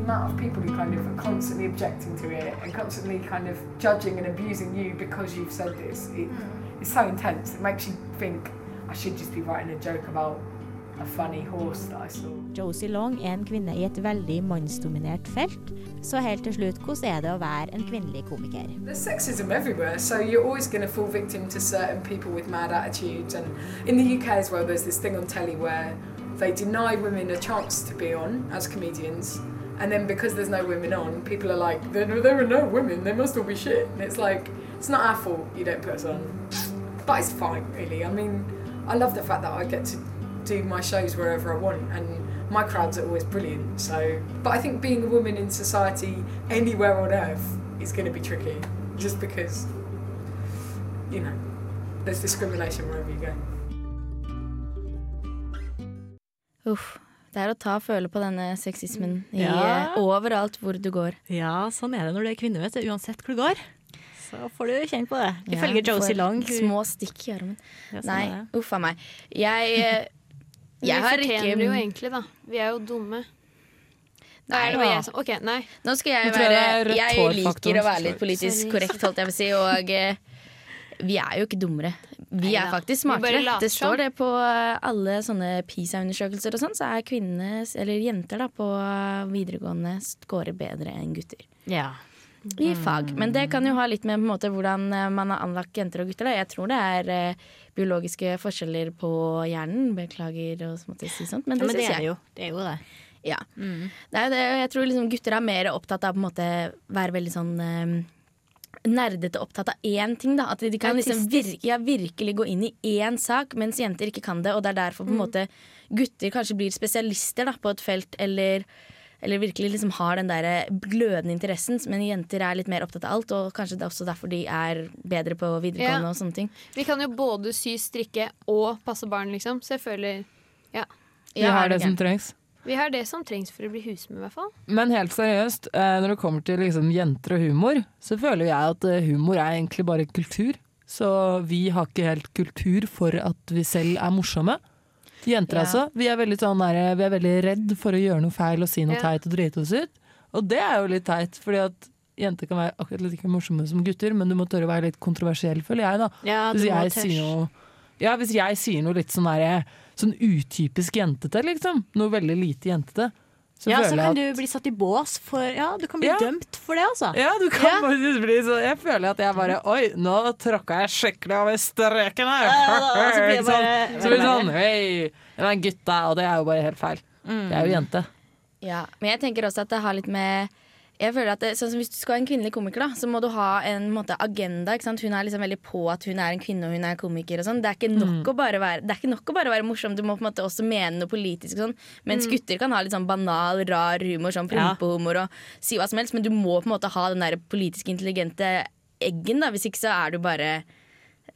M: kind of are constantly objecting to it and constantly kind of judging and abusing you because you've said this, it, it's so intense. It makes you think I should just be writing a joke about a funny horse that I saw.
C: Josie Long er en kvinne i et veldig mannsdominert felt. Så helt til slutt, hvordan er det å være en kvinnelig komiker?
M: There's sexism everywhere, so you're always going to fall victim to certain people with mad attitudes. And in the UK as well, there's this thing on telly where they deny women a chance to be on as comedians. And then because there's no women on, people are like, there, there are no women, they must all be shit. And it's like, it's not our fault you don't put us on. But it's fine, really. I mean, I love the fact that I get to do my shows wherever I want, and my crowds are always brilliant. So, but I think being a woman in society anywhere on earth is going to be tricky, just because you know there's discrimination wherever you go.
B: Uff. Det er å ta og føle på denne sexismen i,
C: Ja.
B: eh, overalt hvor du går.
C: Ja, sånn er det når du er kvinne, vet du. Uansett hvor du går. Så får du kjenne på det. Ifølge
B: ja,
C: Josie Long.
B: Små stikk i armen.
C: Ja, sånn
B: Nei, uff a meg. Jeg, eh, jeg har
D: Vi
B: ikke
D: fortjener det jo egentlig, da. Vi er jo dumme. Da
B: Nei.
D: er det bare jeg som OK, nei.
B: Nå skal jeg være Jeg liker å være litt politisk korrekt, holdt jeg på å si, og eh, vi er jo ikke dummere. Vi er faktisk smartere. Det står det på eh, alle sånne PISA-undersøkelser og sånn, så er kvinner, eller jenter da, på videregående scorer bedre enn gutter.
C: Ja.
B: I fag. Men det kan jo ha litt med på en måte, hvordan eh, man har anlagt jenter og gutter. Da. Jeg tror det er eh, biologiske forskjeller på hjernen. Beklager å måtte si sånt, men
C: Ja, men det er det jo. Det er jo det.
B: Ja. Det er det, jeg tror liksom gutter er mer opptatt av å være veldig sånn eh, nerdete opptatt av én ting. Da. At de kan liksom vir ja, virkelig gå inn i én sak, mens jenter ikke kan det. Og det er derfor på en
D: Mm.
B: måte gutter kanskje blir spesialister da, på et felt, eller, eller virkelig liksom har den der glødende interessen. Men jenter er litt mer opptatt av alt, og kanskje det er også derfor de er bedre på videregående
D: Ja.
B: og sånne ting.
D: Vi kan jo både sy, strikke og passe barn, liksom. Så jeg føler Ja.
E: Vi har det som trengs.
D: Vi har det som trengs for å bli husmor, i hvert fall.
E: Men helt seriøst, eh, når det kommer til liksom jenter og humor, så føler jeg at eh, humor er egentlig bare kultur. Så vi har ikke helt kultur for at vi selv er morsomme. Jenter
B: Ja.
E: altså. Vi er veldig sånn der, vi er veldig redd for å gjøre noe feil og si noe
D: Ja.
E: teit og drite oss ut. Og det er jo litt teit, fordi at jenter kan være akkurat like morsomme som gutter, men du må tørre å være litt kontroversiell, føler jeg da.
C: Ja,
E: hvis, jeg sier noe, ja, hvis jeg sier noe litt sånn derre Sånn utypisk jentete, liksom. Noe veldig lite jentete. Så
C: ja, så kan
E: at-
C: du bli satt i bås for Ja, du kan bli
E: Ja.
C: dømt for det, altså.
E: Ja, du kan faktisk bli så Jeg føler at jeg bare Oi, nå tråkka jeg skikkelig over streken her!
C: Ja, da, så blir det sånn,
E: så blir det sånn Hei, jeg er gutta, og det er jo bare helt feil. Jeg er jo jente.
B: Ja, Men jeg tenker også at det har litt med jeg føler at det, sånn som Hvis du skal ha en kvinnelig komiker, da, så må du ha en måte, agenda. Hun er liksom veldig på at hun er en kvinne og hun er komiker. Og sånn. det, er ikke nok å bare være, det er ikke nok å bare være morsom, du må på en måte også mene noe politisk. Og sånn. Mens
C: Mm.
B: gutter kan ha litt sånn banal, rar humor, sånn
C: Ja.
B: og si hva som helst. Men du må på en måte ha den der politisk intelligente eggen. da Hvis ikke så er du bare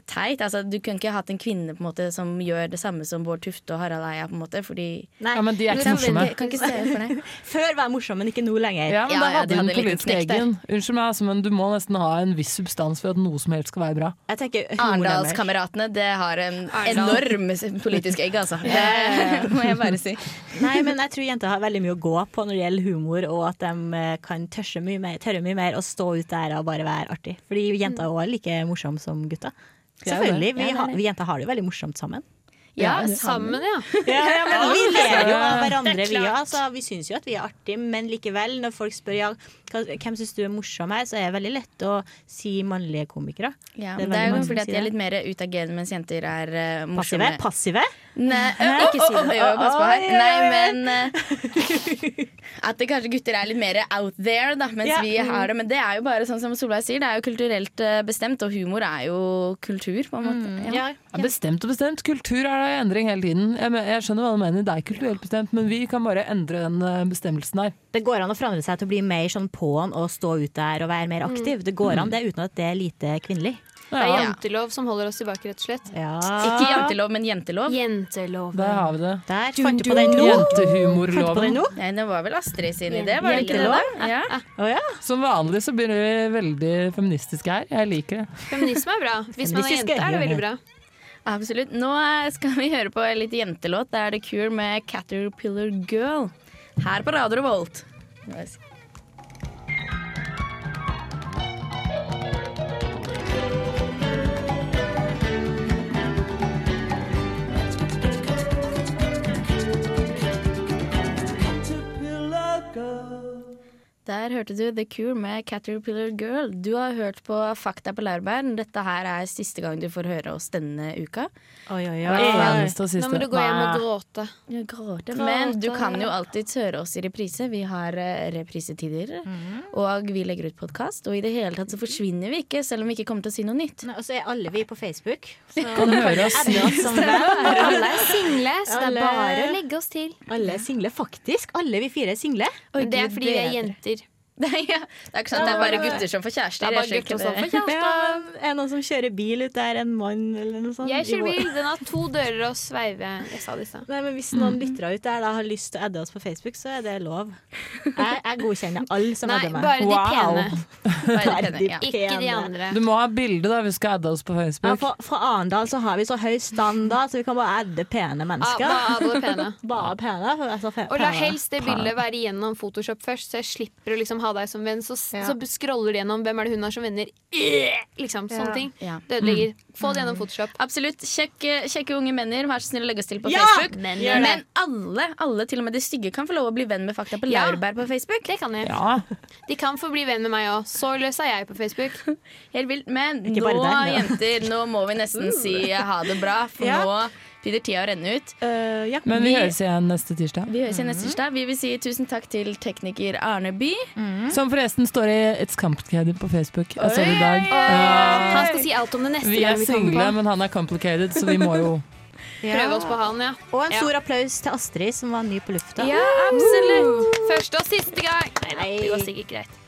B: teit. Altså, du kunne ikke hatt en kvinne på en måte som gjør det samme som Bård Tufte og Harald Eia. på en måte Fordi
C: Nei.
E: Ja, men de er ikke morsomme.
B: Kan ikke se for deg. <laughs>
C: Før var jeg morsom, men ikke nå lenger.
E: Ja, men
B: Ja,
E: da
B: ja,
E: hadde
B: de
E: du
B: hadde
E: den
B: en liten
E: politiske
B: knekk der.
E: eggen. Unnskyld meg, altså, men du må nesten ha en viss substans for at noe som helst skal være bra.
C: Jeg tenker.
B: Arendalskameratene det har en
D: Arndal.
B: enorm politisk egg, altså. Det <laughs> må jeg bare si.
C: Nei, men jeg tror jenter har veldig mye å gå på når det gjelder humor, og at de eh, kan tørre mye mer, tørre mye mer og stå ut der og bare være artig. Fordi jenter er òg like morsomme som gutta.
E: Ja.
C: Selvfølgelig. Vi,
B: Ja, det.
C: vi jenter har det jo veldig morsomt sammen.
B: Ja,
D: Sammen, <laughs> ja.
C: Ja, men vi ler jo av hverandre,
D: er
C: vi òg. Altså, vi syns jo at vi er artige, men likevel, når folk spør ja, hvem syns du er morsom her, så er det veldig lett å si mannlige komikere.
B: Ja,
C: Det er
B: det er jo fordi at de er litt mer utagerende, mens jenter er uh, morsomme.
C: Passive?
B: Nei,
C: Hæ?
B: ikke si det. Jo, pass på her. Nei, men uh, At det kanskje gutter er litt mer out there, da, mens
C: Ja.
B: vi har det. Men det er jo bare sånn som Solveig sier, det er jo kulturelt eh, bestemt, og humor er jo kultur, på en måte. Ja.
E: Ja, bestemt og bestemt. Kultur er da i endring hele tiden. Jeg, jeg skjønner hva du mener, det er kulturelt bestemt, men vi kan bare endre den bestemmelsen her.
C: Det går an å forandre seg til å bli mer sånn på'n og stå ut der og være mer aktiv. Det går an det uten at det er lite kvinnelig.
D: Det er jantelov som holder oss tilbake, rett og slett.
B: Ikke jantelov, men jentelov.
D: Jentelov.
E: Der har vi det.
C: Der fant du på den nå.
E: Jentehumorloven.
B: Nei, det var vel Astrid sin idé, var det ikke det?
C: Jentelov?
B: da? Ja.
C: Oh, ja.
E: Som vanlig så blir vi veldig feministiske her. Jeg liker det.
D: Feminisme er bra. Hvis man er jente, er det veldig bra.
B: Absolutt. Nå skal vi høre på litt jentelåt. Det er The Cure med Caterpillar Girl. Her på Radio Revolt. Der hørte du The Cure med Caterpillar Girl. Du har hørt på Fakta på laurbær. Dette her er siste gang du får høre oss denne uka.
C: Oi, oi, oi.
E: eneste og
D: Nå må du gå hjem og gråte.
B: Ja, gråte. Men du kan jo alltids høre oss i reprise. Vi har eh, reprisetider. Og vi legger ut podkast. Og i det hele tatt så forsvinner vi ikke, selv om vi ikke kommer til å si noe nytt.
C: Og så er alle vi på Facebook. Så <laughs>
E: Kan høre oss. <laughs>
D: Alle er single, så det er bare å legge oss til.
C: Alle er single, faktisk. Alle vi fire er single.
B: Oi,
D: det er fordi vi er jenter. <laughs>
B: Nei, ja. Det er ikke at det er bare gutter som får kjærester.
D: Det er bare gutter som får kjæreste. <laughs>
C: Ja, er noen som kjører bil ute der, en mann eller noe sånt?
D: Jeg kjører bil. Den har to dører og sveive. Jeg sa det i stad.
C: Nei, men Hvis noen lyttere ut der da har lyst til å adde oss på Facebook, så er det lov. Jeg, jeg godkjenner <laughs> alle som adder meg.
D: bare de
E: Wow.
D: pene.
B: Bare de pene, ja.
D: Ikke de andre.
E: Du må ha bilde da, hvis vi skal adde oss på
C: Ja,
E: Facebook.
C: fra, fra Arendal så har vi så høy standard, så vi kan bare adde pene
D: Ja,
C: mennesker.
D: bare alle pene.
C: Bare pene.
D: Og la helst det bildet være gjennom Photoshop først, så jeg slipper å liksom ha deg som venn. Så,
C: Ja.
D: så scroller de gjennom hvem er det hun har som venner. Øh, Liksom, sånne ting.
B: Ja.
D: Det ødelegger. Få det gjennom Photoshop.
B: Absolutt. Kjekke, kjekke unge menner, vær så snill å legge oss til på
C: Ja!
B: Facebook.
C: Men.
B: Men alle, alle, til og med de stygge, kan få lov å bli venn med Fakta på
D: Ja.
B: laurbær på Facebook.
D: Det kan jeg.
E: Ja.
D: De kan få bli venn med meg òg. Så løs er jeg på Facebook. <laughs>
B: Helt vilt. Men nå,
C: der,
B: jenter, nå må vi nesten si ha det bra. For
C: Ja.
B: nå Begynner tida å renne ut.
E: Men vi høres igjen neste tirsdag.
B: Vi høres igjen neste tirsdag. Vi vil si tusen takk til tekniker Arne By.
E: Som forresten står i It's Complicated på Facebook. Jeg så det i dag. Uh,
D: Han skal si alt om det neste
E: Vi
D: gang
E: er
D: vi kommer
E: single,
D: på.
E: men han er complicated, så vi må jo <laughs>
D: Prøve oss på han, ja.
C: Og en
D: Ja.
C: stor applaus til Astrid, som var ny på lufta.
D: Ja, absolutt. Første og siste gang. Nei, det går sikkert greit.